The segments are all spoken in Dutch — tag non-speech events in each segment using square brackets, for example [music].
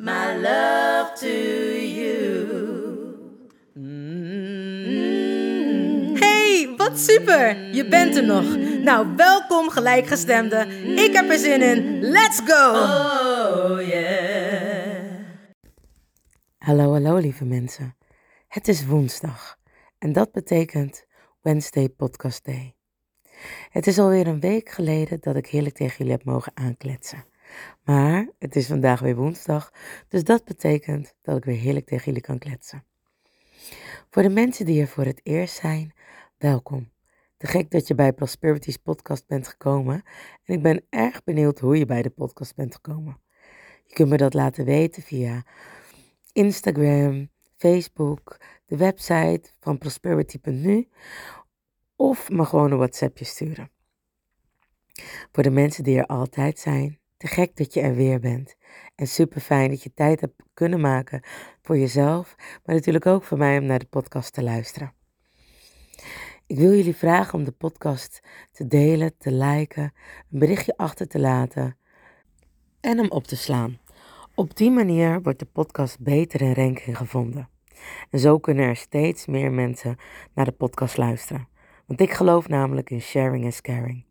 my love to you. Hey, wat super! Je bent er nog. Nou, welkom gelijkgestemde. Ik heb er zin in. Let's go! Oh yeah. Hallo, hallo lieve mensen. Het is woensdag en dat betekent Wednesday Podcast Day. Het is alweer een week geleden dat ik heerlijk tegen jullie heb mogen aankletsen. Maar het is vandaag weer woensdag, dus dat betekent dat ik weer heerlijk tegen jullie kan kletsen. Voor de mensen die er voor het eerst zijn, welkom. Te gek dat je bij Prosperity's podcast bent gekomen en ik ben erg benieuwd hoe je bij de podcast bent gekomen. Je kunt me dat laten weten via Instagram, Facebook, de website van prosperity.nu of me gewoon een WhatsAppje sturen. Voor de mensen die er altijd zijn, te gek dat je er weer bent. En super fijn dat je tijd hebt kunnen maken voor jezelf, maar natuurlijk ook voor mij om naar de podcast te luisteren. Ik wil jullie vragen om de podcast te delen, te liken, een berichtje achter te laten en hem op te slaan. Op die manier wordt de podcast beter in ranking gevonden. En zo kunnen er steeds meer mensen naar de podcast luisteren. Want ik geloof namelijk in sharing en caring.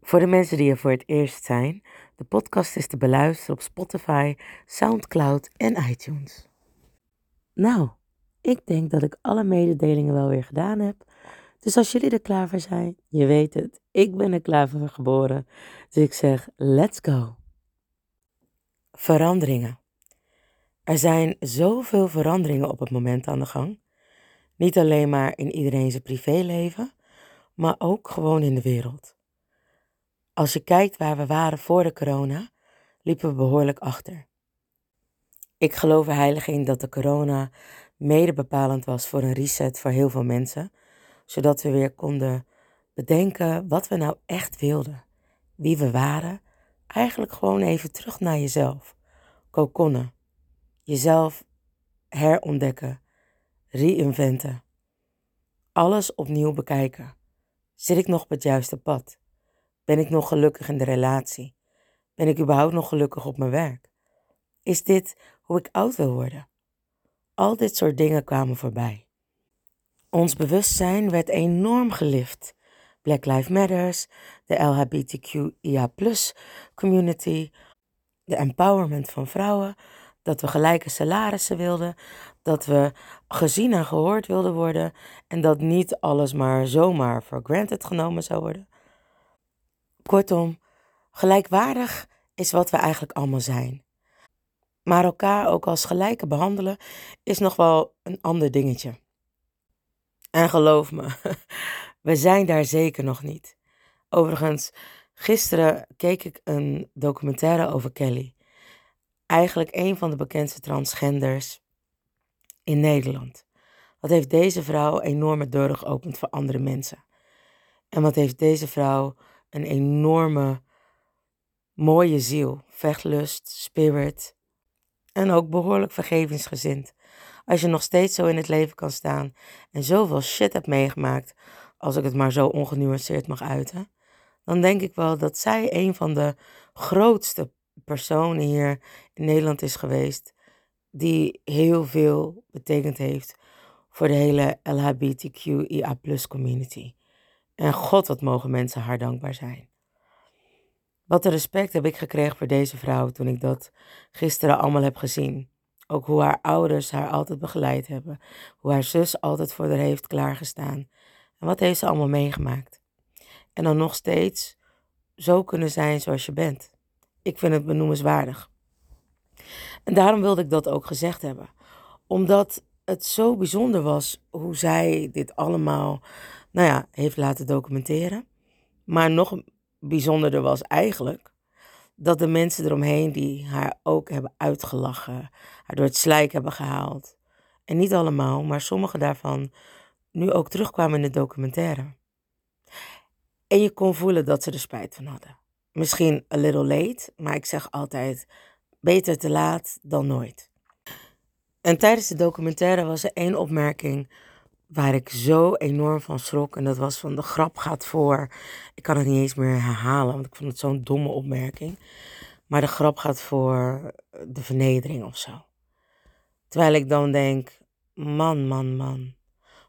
Voor de mensen die er voor het eerst zijn, de podcast is te beluisteren op Spotify, SoundCloud en iTunes. Nou, ik denk dat ik alle mededelingen wel weer gedaan heb. Dus als jullie er klaar voor zijn, je weet het, ik ben er klaar voor geboren. Dus ik zeg, let's go. Veranderingen. Er zijn zoveel veranderingen op het moment aan de gang. Niet alleen maar in iedereen zijn privéleven, maar ook gewoon in de wereld. Als je kijkt waar we waren voor de corona, liepen we behoorlijk achter. Ik geloof heilig in dat de corona mede bepalend was voor een reset voor heel veel mensen, zodat we weer konden bedenken wat we nou echt wilden, wie we waren, eigenlijk gewoon even terug naar jezelf, kokonnen, jezelf herontdekken, reinventen, alles opnieuw bekijken. Zit ik nog op het juiste pad? Ben ik nog gelukkig in de relatie? Ben ik überhaupt nog gelukkig op mijn werk? Is dit hoe ik oud wil worden? Al dit soort dingen kwamen voorbij. Ons bewustzijn werd enorm gelift. Black Lives Matters, de LHBTQIA community, de empowerment van vrouwen, dat we gelijke salarissen wilden, dat we gezien en gehoord wilden worden en dat niet alles maar zomaar voor granted genomen zou worden. Kortom, gelijkwaardig is wat we eigenlijk allemaal zijn. Maar elkaar ook als gelijke behandelen is nog wel een ander dingetje. En geloof me, [laughs] we zijn daar zeker nog niet. Overigens, gisteren keek ik een documentaire over Kelly. Eigenlijk een van de bekendste transgenders in Nederland. Wat heeft deze vrouw enorme deuren geopend voor andere mensen? En wat heeft deze vrouw een enorme mooie ziel, vechtlust, spirit en ook behoorlijk vergevingsgezind. Als je nog steeds zo in het leven kan staan en zoveel shit hebt meegemaakt, als ik het maar zo ongenuanceerd mag uiten, dan denk ik wel dat zij een van de grootste personen hier in Nederland is geweest, die heel veel betekend heeft voor de hele LHBTQIA community. En God, wat mogen mensen haar dankbaar zijn. Wat een respect heb ik gekregen voor deze vrouw toen ik dat gisteren allemaal heb gezien. Ook hoe haar ouders haar altijd begeleid hebben. Hoe haar zus altijd voor haar heeft klaargestaan. En wat heeft ze allemaal meegemaakt? En dan nog steeds zo kunnen zijn zoals je bent. Ik vind het benoemenswaardig. En daarom wilde ik dat ook gezegd hebben. Omdat het zo bijzonder was hoe zij dit allemaal, nou ja, heeft laten documenteren. Maar nog bijzonderder was eigenlijk dat de mensen eromheen die haar ook hebben uitgelachen, haar door het slijk hebben gehaald. En niet allemaal, maar sommige daarvan nu ook terugkwamen in de documentaire. En je kon voelen dat ze er spijt van hadden. Misschien a little late, maar ik zeg altijd beter te laat dan nooit. En tijdens de documentaire was er één opmerking waar ik zo enorm van schrok. En dat was van de grap gaat voor. Ik kan het niet eens meer herhalen, want ik vond het zo'n domme opmerking. Maar de grap gaat voor de vernedering of zo. Terwijl ik dan denk, man, man, man.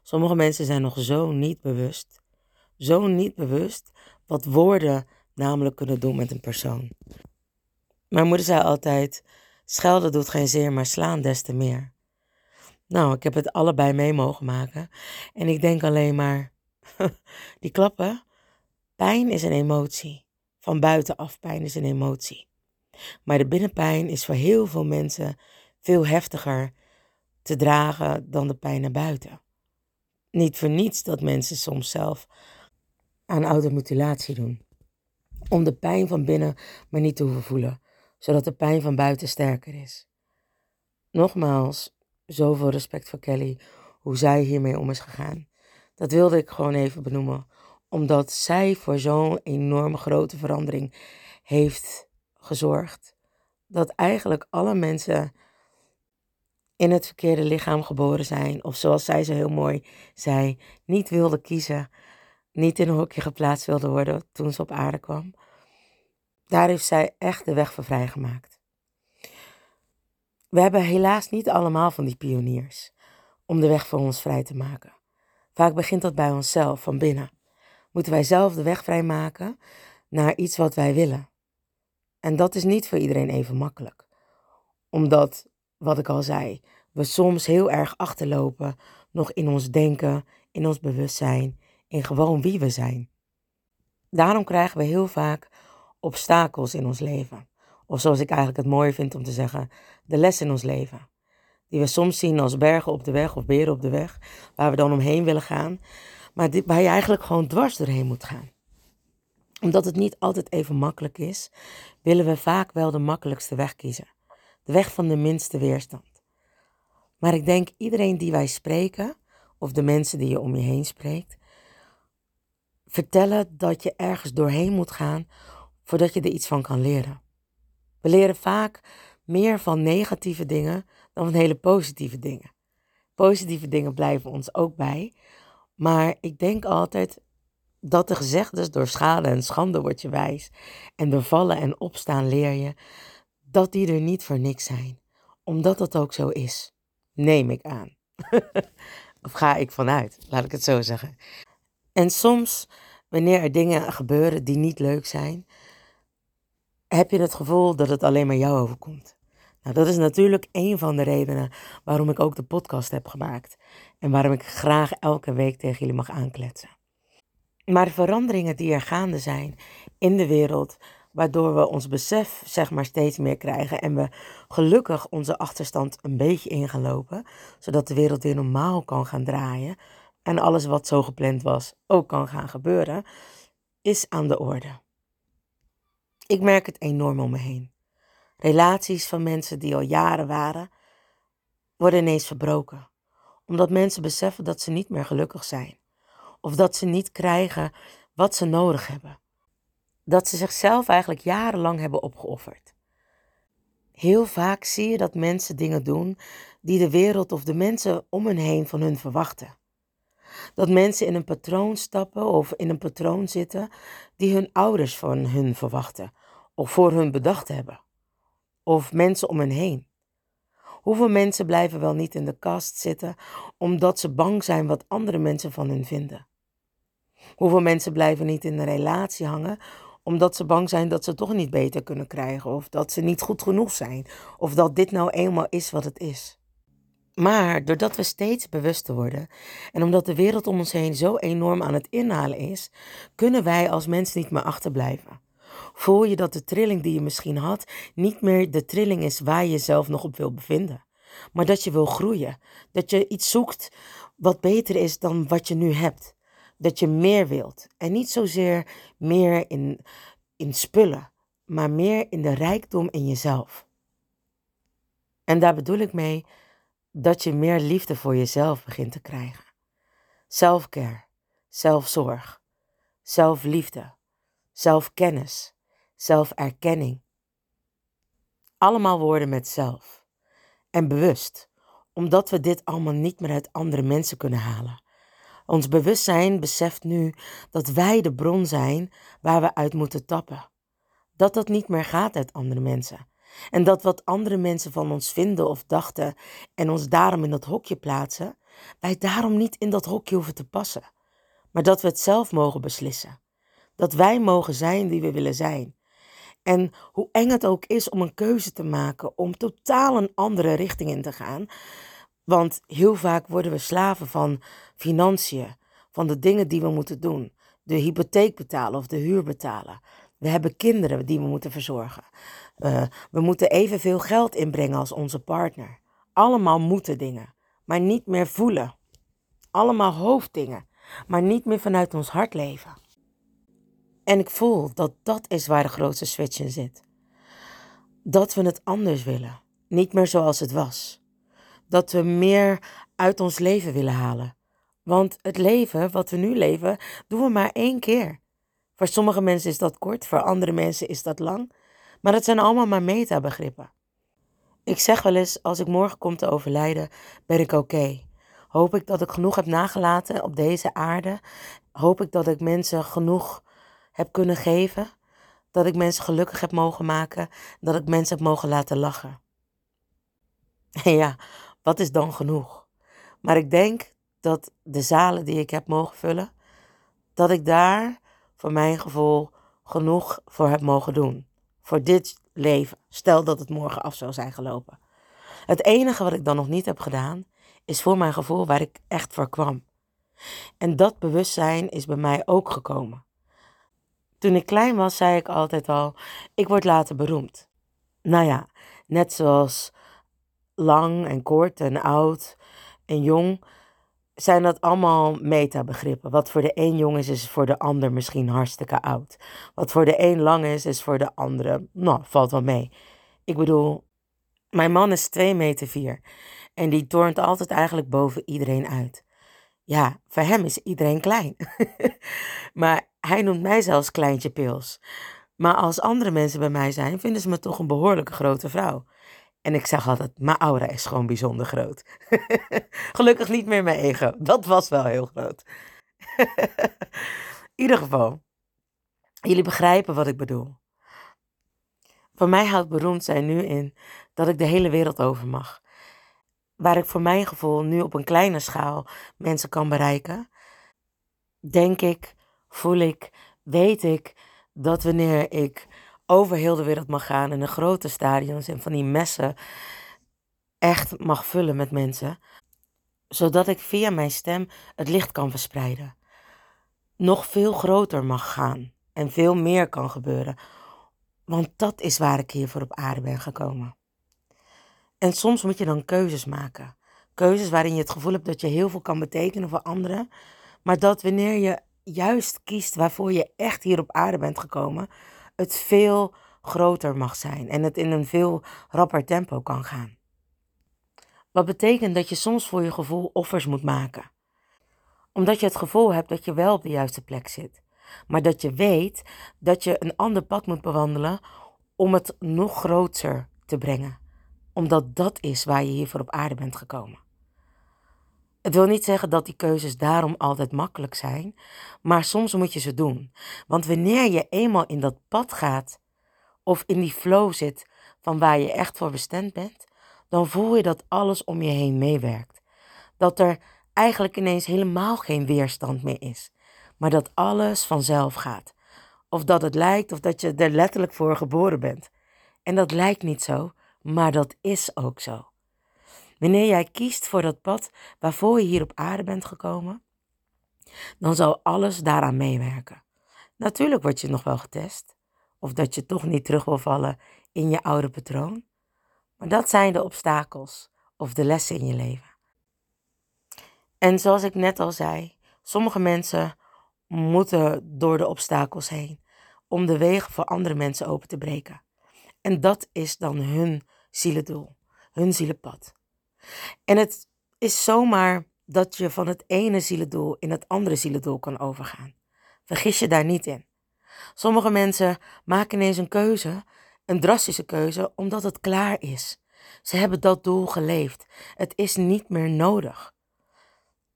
Sommige mensen zijn nog zo niet bewust. Zo niet bewust wat woorden namelijk kunnen doen met een persoon. Mijn moeder zei altijd: schelden doet geen zeer, maar slaan des te meer. Nou, ik heb het allebei mee mogen maken. En ik denk alleen maar: [laughs] die klappen, pijn is een emotie. Van buitenaf pijn is een emotie. Maar de binnenpijn is voor heel veel mensen veel heftiger te dragen dan de pijn naar buiten. Niet voor niets dat mensen soms zelf aan automutilatie doen. Om de pijn van binnen maar niet te hoeven voelen, zodat de pijn van buiten sterker is. Nogmaals, zoveel respect voor Kelly, hoe zij hiermee om is gegaan. Dat wilde ik gewoon even benoemen, omdat zij voor zo'n enorme grote verandering heeft gezorgd. Dat eigenlijk alle mensen in het verkeerde lichaam geboren zijn, of zoals zij zo heel mooi zei, niet wilden kiezen, niet in een hokje geplaatst wilden worden toen ze op aarde kwam. Daar heeft zij echt de weg voor vrijgemaakt. We hebben helaas niet allemaal van die pioniers om de weg voor ons vrij te maken. Vaak begint dat bij onszelf, van binnen. Moeten wij zelf de weg vrijmaken naar iets wat wij willen. En dat is niet voor iedereen even makkelijk. Omdat, wat ik al zei, we soms heel erg achterlopen nog in ons denken, in ons bewustzijn, in gewoon wie we zijn. Daarom krijgen we heel vaak obstakels in ons leven. Of zoals ik eigenlijk het mooi vind om te zeggen, de les in ons leven. Die we soms zien als bergen op de weg of beren op de weg, waar we dan omheen willen gaan. Maar waar je eigenlijk gewoon dwars doorheen moet gaan. Omdat het niet altijd even makkelijk is, willen we vaak wel de makkelijkste weg kiezen. De weg van de minste weerstand. Maar ik denk iedereen die wij spreken, of de mensen die je om je heen spreekt, vertellen dat je ergens doorheen moet gaan voordat je er iets van kan leren. We leren vaak meer van negatieve dingen dan van hele positieve dingen. Positieve dingen blijven ons ook bij, maar ik denk altijd dat de gezegdes door schade en schande word je wijs en door vallen en opstaan leer je dat die er niet voor niks zijn, omdat dat ook zo is. Neem ik aan. [laughs] of ga ik vanuit, laat ik het zo zeggen. En soms, wanneer er dingen gebeuren die niet leuk zijn, heb je het gevoel dat het alleen maar jou overkomt. Nou, dat is natuurlijk een van de redenen waarom ik ook de podcast heb gemaakt. En waarom ik graag elke week tegen jullie mag aankletsen. Maar de veranderingen die er gaande zijn in de wereld, waardoor we ons besef zeg maar steeds meer krijgen en we gelukkig onze achterstand een beetje in gaan lopen, zodat de wereld weer normaal kan gaan draaien en alles wat zo gepland was ook kan gaan gebeuren, is aan de orde. Ik merk het enorm om me heen. Relaties van mensen die al jaren waren, worden ineens verbroken. Omdat mensen beseffen dat ze niet meer gelukkig zijn. Of dat ze niet krijgen wat ze nodig hebben. Dat ze zichzelf eigenlijk jarenlang hebben opgeofferd. Heel vaak zie je dat mensen dingen doen die de wereld of de mensen om hen heen van hun verwachten. Dat mensen in een patroon stappen of in een patroon zitten die hun ouders van hun verwachten of voor hun bedacht hebben. Of mensen om hen heen. Hoeveel mensen blijven wel niet in de kast zitten omdat ze bang zijn wat andere mensen van hen vinden? Hoeveel mensen blijven niet in een relatie hangen Omdat ze bang zijn dat ze toch niet beter kunnen krijgen. Of dat ze niet goed genoeg zijn. Of dat dit nou eenmaal is wat het is. Maar doordat we steeds bewuster worden en omdat de wereld om ons heen zo enorm aan het inhalen is, kunnen wij als mens niet meer achterblijven. Voel je dat de trilling die je misschien had niet meer de trilling is waar je jezelf nog op wil bevinden, maar dat je wil groeien, dat je iets zoekt wat beter is dan wat je nu hebt, dat je meer wilt. En niet zozeer meer in, in spullen, maar meer in de rijkdom in jezelf. En daar bedoel ik mee dat je meer liefde voor jezelf begint te krijgen. Selfcare, zelfzorg, zelfliefde, zelfkennis, zelferkenning. Allemaal woorden met zelf. En bewust, omdat we dit allemaal niet meer uit andere mensen kunnen halen. Ons bewustzijn beseft nu dat wij de bron zijn waar we uit moeten tappen. Dat dat niet meer gaat uit andere mensen. En dat wat andere mensen van ons vinden of dachten en ons daarom in dat hokje plaatsen, wij daarom niet in dat hokje hoeven te passen, maar dat we het zelf mogen beslissen. Dat wij mogen zijn wie we willen zijn. En hoe eng het ook is om een keuze te maken, om totaal een andere richting in te gaan. Want heel vaak worden we slaven van financiën, van de dingen die we moeten doen. De hypotheek betalen of de huur betalen. We hebben kinderen die we moeten verzorgen. Uh, we moeten evenveel geld inbrengen als onze partner. Allemaal moeten dingen, maar niet meer voelen. Allemaal hoofddingen, maar niet meer vanuit ons hart leven. En ik voel dat dat is waar de grootste switch in zit. Dat we het anders willen, niet meer zoals het was. Dat we meer uit ons leven willen halen. Want het leven wat we nu leven, doen we maar één keer. Voor sommige mensen is dat kort, voor andere mensen is dat lang. Maar het zijn allemaal maar metabegrippen. Ik zeg wel eens, als ik morgen kom te overlijden, ben ik oké. Hoop ik dat ik genoeg heb nagelaten op deze aarde. Hoop ik dat ik mensen genoeg heb kunnen geven. Dat ik mensen gelukkig heb mogen maken. Dat ik mensen heb mogen laten lachen. En [laughs] ja, wat is dan genoeg? Maar ik denk dat de zalen die ik heb mogen vullen, dat ik daar voor mijn gevoel genoeg voor heb mogen doen. Voor dit leven. Stel dat het morgen af zou zijn gelopen. Het enige wat ik dan nog niet heb gedaan, is voor mijn gevoel waar ik echt voor kwam. En dat bewustzijn is bij mij ook gekomen. Toen ik klein was, zei ik altijd al: ik word later beroemd. Nou ja, net zoals lang en kort en oud en jong, zijn dat allemaal metabegrippen. Wat voor de een jong is, is voor de ander misschien hartstikke oud. Wat voor de een lang is, is voor de andere, nou, valt wel mee. Ik bedoel, mijn man is 2 meter 4 en die toont altijd eigenlijk boven iedereen uit. Ja, voor hem is iedereen klein. [laughs] maar hij noemt mij zelfs kleintje pils. Maar als andere mensen bij mij zijn, vinden ze me toch een behoorlijke grote vrouw. En ik zeg altijd, mijn aura is gewoon bijzonder groot. [laughs] Gelukkig niet meer mijn ego. Dat was wel heel groot. [laughs] In ieder geval, jullie begrijpen wat ik bedoel. Voor mij houdt beroemd zijn nu in dat ik de hele wereld over mag. Waar ik voor mijn gevoel nu op een kleine schaal mensen kan bereiken, denk ik, voel ik, weet ik dat wanneer ik over heel de wereld mag gaan in de grote stadions en van die messen echt mag vullen met mensen, zodat ik via mijn stem het licht kan verspreiden. Nog veel groter mag gaan en veel meer kan gebeuren, want dat is waar ik hier voor op aarde ben gekomen. En soms moet je dan keuzes maken. Keuzes waarin je het gevoel hebt dat je heel veel kan betekenen voor anderen, maar dat wanneer je juist kiest waarvoor je echt hier op aarde bent gekomen, het veel groter mag zijn en het in een veel rapper tempo kan gaan. Wat betekent dat je soms voor je gevoel offers moet maken. Omdat je het gevoel hebt dat je wel op de juiste plek zit, maar dat je weet dat je een ander pad moet bewandelen om het nog groter te brengen. Omdat dat is waar je hier voor op aarde bent gekomen. Het wil niet zeggen dat die keuzes daarom altijd makkelijk zijn, maar soms moet je ze doen. Want wanneer je eenmaal in dat pad gaat of in die flow zit van waar je echt voor bestemd bent, dan voel je dat alles om je heen meewerkt. Dat er eigenlijk ineens helemaal geen weerstand meer is, maar dat alles vanzelf gaat. of dat het lijkt of dat je er letterlijk voor geboren bent. En dat lijkt niet zo, maar dat is ook zo. Wanneer jij kiest voor dat pad waarvoor je hier op aarde bent gekomen, dan zal alles daaraan meewerken. Natuurlijk word je nog wel getest, of dat je toch niet terug wil vallen in je oude patroon. Maar dat zijn de obstakels of de lessen in je leven. En zoals ik net al zei, sommige mensen moeten door de obstakels heen om de wegen voor andere mensen open te breken. En dat is dan hun zielendoel, hun zielenpad. En het is zomaar dat je van het ene zielendoel in het andere zielendoel kan overgaan. Vergis je daar niet in. Sommige mensen maken ineens een keuze, een drastische keuze, omdat het klaar is. Ze hebben dat doel geleefd. Het is niet meer nodig.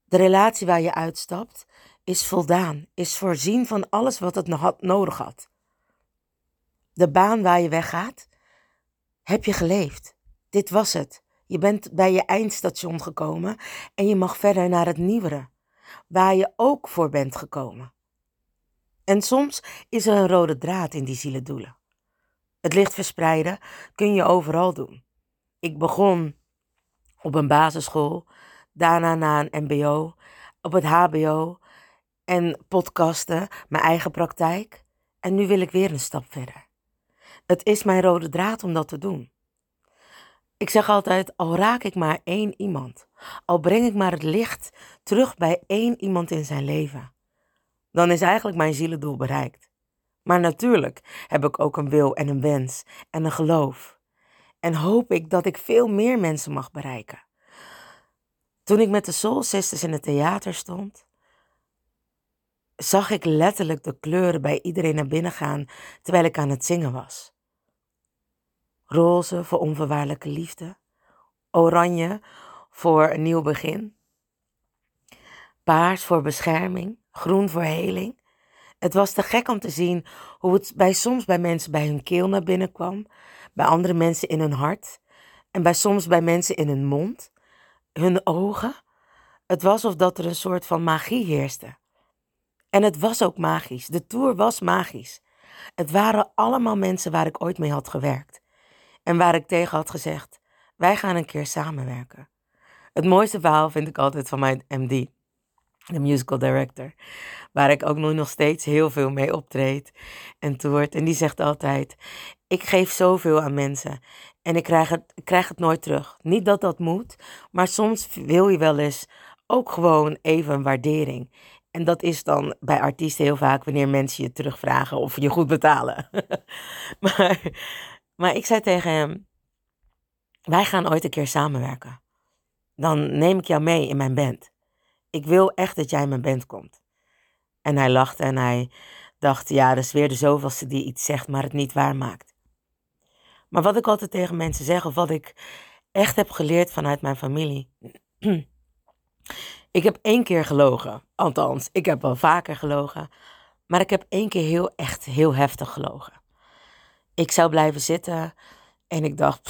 De relatie waar je uitstapt is voldaan, is voorzien van alles wat het had, nodig had. De baan waar je weggaat, heb je geleefd. Dit was het. Je bent bij je eindstation gekomen en je mag verder naar het nieuwere, waar je ook voor bent gekomen. En soms is er een rode draad in die zielendoelen. Het licht verspreiden kun je overal doen. Ik begon op een basisschool, daarna na een MBO, op het HBO en podcasten, mijn eigen praktijk. En nu wil ik weer een stap verder. Het is mijn rode draad om dat te doen. Ik zeg altijd, al raak ik maar één iemand, al breng ik maar het licht terug bij één iemand in zijn leven, dan is eigenlijk mijn zielendoel bereikt. Maar natuurlijk heb ik ook een wil en een wens en een geloof. En hoop ik dat ik veel meer mensen mag bereiken. Toen ik met de Soul Sisters in het theater stond, zag ik letterlijk de kleuren bij iedereen naar binnen gaan terwijl ik aan het zingen was. Roze voor onvoorwaardelijke liefde. Oranje voor een nieuw begin. Paars voor bescherming. Groen voor heling. Het was te gek om te zien hoe het bij soms bij mensen bij hun keel naar binnen kwam, bij andere mensen in hun hart en bij soms bij mensen in hun mond, hun ogen. Het was of dat er een soort van magie heerste. En het was ook magisch. De tour was magisch. Het waren allemaal mensen waar ik ooit mee had gewerkt. En waar ik tegen had gezegd: wij gaan een keer samenwerken. Het mooiste verhaal vind ik altijd van mijn MD, de musical director, waar ik ook nu nog steeds heel veel mee optreed en toert. En die zegt altijd: Ik geef zoveel aan mensen en ik krijg het, ik krijg het nooit terug. Niet dat dat moet, maar soms wil je wel eens ook gewoon even een waardering. En dat is dan bij artiesten heel vaak wanneer mensen je terugvragen of je goed betalen. [laughs] maar maar ik zei tegen hem: Wij gaan ooit een keer samenwerken. Dan neem ik jou mee in mijn band. Ik wil echt dat jij in mijn band komt. En hij lachte en hij dacht: Ja, dat is weer de zoveelste die iets zegt, maar het niet waar maakt. Maar wat ik altijd tegen mensen zeg, of wat ik echt heb geleerd vanuit mijn familie. [clears throat] ik heb één keer gelogen. Althans, ik heb wel vaker gelogen. Maar ik heb één keer heel echt heel heftig gelogen ik zou blijven zitten. En ik dacht,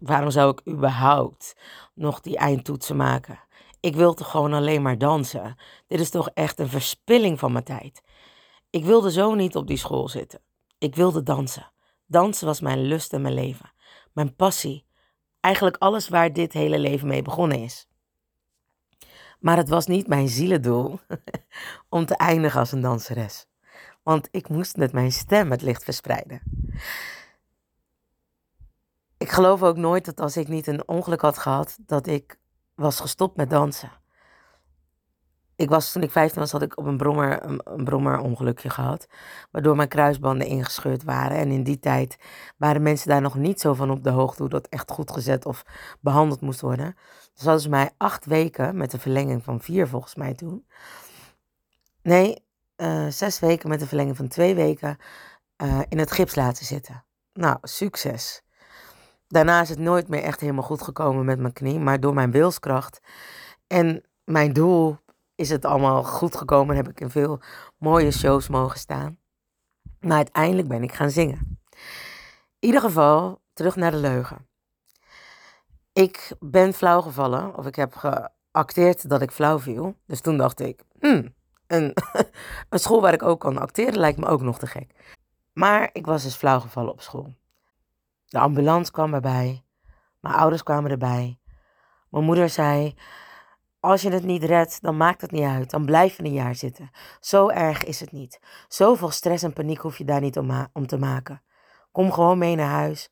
waarom zou ik überhaupt nog die eindtoetsen maken? Ik wil toch gewoon alleen maar dansen? Dit is toch echt een verspilling van mijn tijd. Ik wilde zo niet op die school zitten. Ik wilde dansen. Dansen was mijn lust en mijn leven. Mijn passie. Eigenlijk alles waar dit hele leven mee begonnen is. Maar het was niet mijn zielendoel [laughs] om te eindigen als een danseres. Want ik moest met mijn stem het licht verspreiden. Ik geloof ook nooit dat als ik niet een ongeluk had gehad, dat ik was gestopt met dansen. Ik was, toen ik 15 was, had ik op een brommer een, brommerongelukje gehad. Waardoor mijn kruisbanden ingescheurd waren. En in die tijd waren mensen daar nog niet zo van op de hoogte hoe dat echt goed gezet of behandeld moest worden. Dus hadden ze mij acht weken, met een verlenging van vier volgens mij toen. Nee, uh, zes weken met een verlenging van twee weken uh, in het gips laten zitten. Nou, succes. Daarna is het nooit meer echt helemaal goed gekomen met mijn knie, maar door mijn wilskracht en mijn doel is het allemaal goed gekomen en heb ik in veel mooie shows mogen staan. Maar uiteindelijk ben ik gaan zingen. In ieder geval, terug naar de leugen. Ik ben flauw gevallen, of ik heb geacteerd dat ik flauw viel. Dus toen dacht ik, hmm, [laughs] een, school waar ik ook kan acteren lijkt me ook nog te gek. Maar ik was dus flauw gevallen op school. De ambulance kwam erbij. Mijn ouders kwamen erbij. Mijn moeder zei: Als je het niet redt, dan maakt het niet uit. Dan blijf je een jaar zitten. Zo erg is het niet. Zoveel stress en paniek hoef je daar niet om, om te maken. Kom gewoon mee naar huis.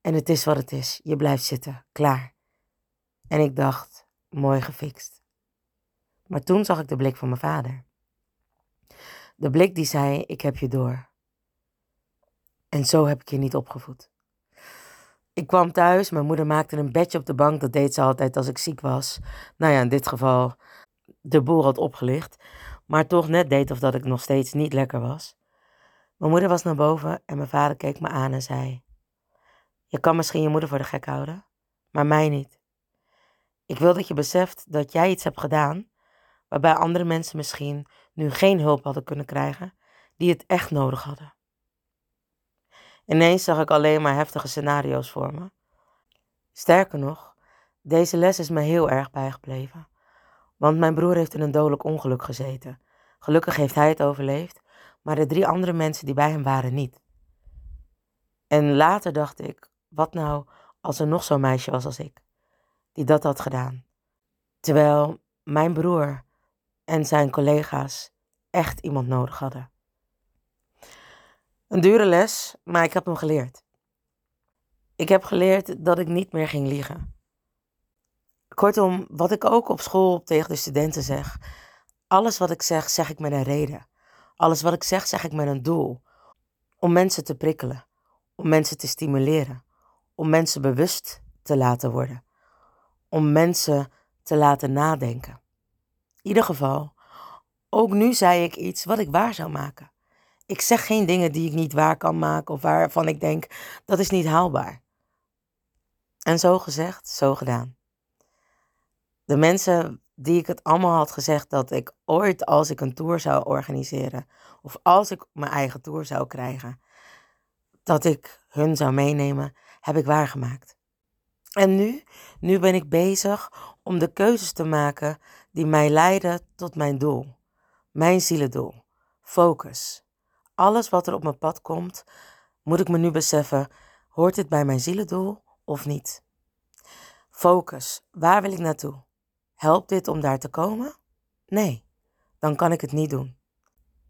En het is wat het is. Je blijft zitten. Klaar. En ik dacht: Mooi gefixt. Maar toen zag ik de blik van mijn vader. De blik die zei: Ik heb je door. En zo heb ik je niet opgevoed. Ik kwam thuis, mijn moeder maakte een bedje op de bank. Dat deed ze altijd als ik ziek was. Nou ja, in dit geval de boel had opgelicht. Maar toch net deed of dat ik nog steeds niet lekker was. Mijn moeder was naar boven en mijn vader keek me aan en zei: Je kan misschien je moeder voor de gek houden, maar mij niet. Ik wil dat je beseft dat jij iets hebt gedaan waarbij andere mensen misschien nu geen hulp hadden kunnen krijgen, die het echt nodig hadden. Ineens zag ik alleen maar heftige scenario's voor me. Sterker nog, deze les is me heel erg bijgebleven. Want mijn broer heeft in een dodelijk ongeluk gezeten. Gelukkig heeft hij het overleefd, maar de drie andere mensen die bij hem waren niet. En later dacht ik, wat nou als er nog zo'n meisje was als ik, die dat had gedaan. Terwijl mijn broer en zijn collega's echt iemand nodig hadden. Een dure les, maar ik heb hem geleerd. Ik heb geleerd dat ik niet meer ging liegen. Kortom, wat ik ook op school tegen de studenten zeg. Alles wat ik zeg, zeg ik met een reden. Alles wat ik zeg, zeg ik met een doel. Om mensen te prikkelen. Om mensen te stimuleren. Om mensen bewust te laten worden. Om mensen te laten nadenken. Ieder geval, ook nu zei ik iets wat ik waar zou maken. Ik zeg geen dingen die ik niet waar kan maken of waarvan ik denk dat is niet haalbaar. En zo gezegd, zo gedaan. De mensen die ik het allemaal had gezegd dat ik ooit als ik een tour zou organiseren of als ik mijn eigen tour zou krijgen, dat ik hun zou meenemen, heb ik waargemaakt. En nu, nu ben ik bezig om de keuzes te maken die mij leiden tot mijn doel, mijn zielendoel, focus. Alles wat er op mijn pad komt, moet ik me nu beseffen, hoort dit bij mijn zielendoel of niet? Focus, waar wil ik naartoe? Helpt dit om daar te komen? Nee, dan kan ik het niet doen.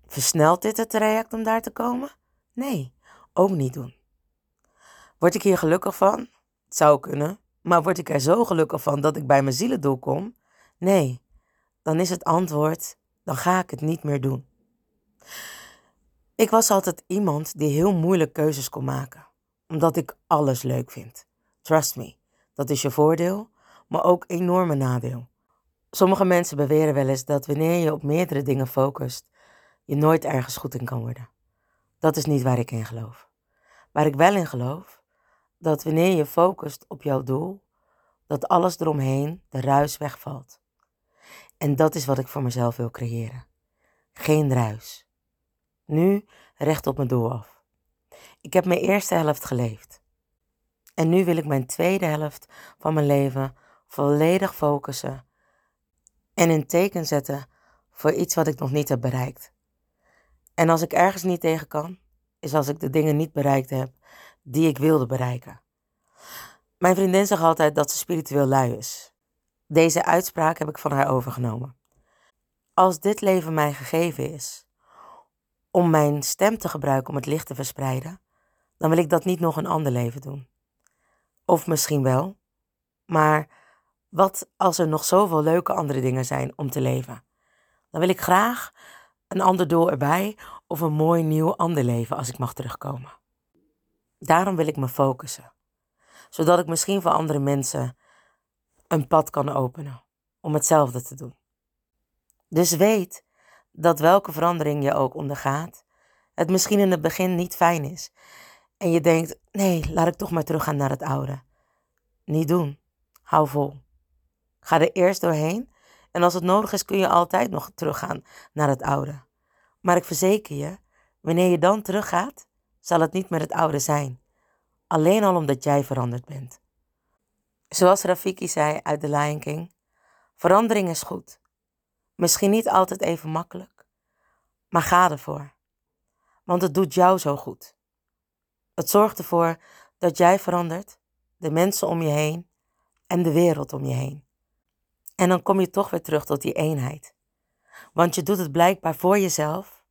Versnelt dit het traject om daar te komen? Nee, ook niet doen. Word ik hier gelukkig van? Het zou kunnen, maar word ik er zo gelukkig van dat ik bij mijn zielendoel kom? Nee, dan is het antwoord, dan ga ik het niet meer doen. Ik was altijd iemand die heel moeilijk keuzes kon maken, omdat ik alles leuk vind. Trust me, dat is je voordeel, maar ook enorme nadeel. Sommige mensen beweren wel eens dat wanneer je op meerdere dingen focust, je nooit ergens goed in kan worden. Dat is niet waar ik in geloof. Waar ik wel in geloof, dat wanneer je focust op jouw doel, dat alles eromheen, de ruis wegvalt. En dat is wat ik voor mezelf wil creëren. Geen ruis. Nu recht op mijn doel af. Ik heb mijn eerste helft geleefd. En nu wil ik mijn tweede helft van mijn leven volledig focussen en een teken zetten voor iets wat ik nog niet heb bereikt. En als ik ergens niet tegen kan, is als ik de dingen niet bereikt heb die ik wilde bereiken. Mijn vriendin zegt altijd dat ze spiritueel lui is. Deze uitspraak heb ik van haar overgenomen. Als dit leven mij gegeven is, om mijn stem te gebruiken om het licht te verspreiden, dan wil ik dat niet nog een ander leven doen. Of misschien wel, maar wat als er nog zoveel leuke andere dingen zijn om te leven? Dan wil ik graag een ander doel erbij of een mooi nieuw ander leven als ik mag terugkomen. Daarom wil ik me focussen, zodat ik misschien voor andere mensen een pad kan openen om hetzelfde te doen. Dus weet dat welke verandering je ook ondergaat, het misschien in het begin niet fijn is. En je denkt, nee, laat ik toch maar teruggaan naar het oude. Niet doen. Hou vol. Ga er eerst doorheen en als het nodig is kun je altijd nog teruggaan naar het oude. Maar ik verzeker je, wanneer je dan teruggaat, zal het niet meer het oude zijn. Alleen al omdat jij veranderd bent. Zoals Rafiki zei uit The Lion King, verandering is goed. Misschien niet altijd even makkelijk, maar ga ervoor. Want het doet jou zo goed. Het zorgt ervoor dat jij verandert, de mensen om je heen en de wereld om je heen. En dan kom je toch weer terug tot die eenheid. Want je doet het blijkbaar voor jezelf,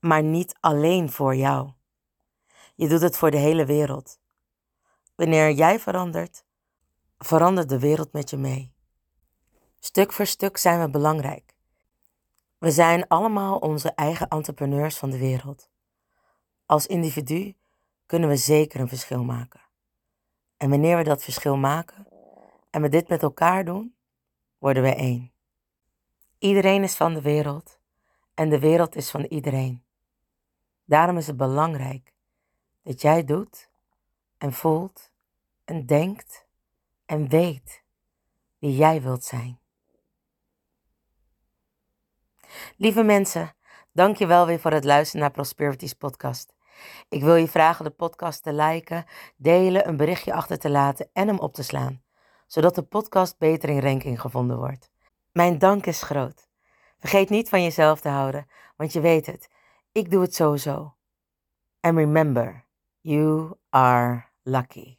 maar niet alleen voor jou. Je doet het voor de hele wereld. Wanneer jij verandert, verandert de wereld met je mee. Stuk voor stuk zijn we belangrijk. We zijn allemaal onze eigen entrepreneurs van de wereld. Als individu kunnen we zeker een verschil maken. En wanneer we dat verschil maken en we dit met elkaar doen, worden we één. Iedereen is van de wereld en de wereld is van iedereen. Daarom is het belangrijk dat jij doet en voelt en denkt en weet wie jij wilt zijn. Lieve mensen, dank je wel weer voor het luisteren naar Prosperities podcast. Ik wil je vragen de podcast te liken, delen, een berichtje achter te laten en hem op te slaan, zodat de podcast beter in ranking gevonden wordt. Mijn dank is groot. Vergeet niet van jezelf te houden, want je weet het, ik doe het sowieso. And remember, you are lucky.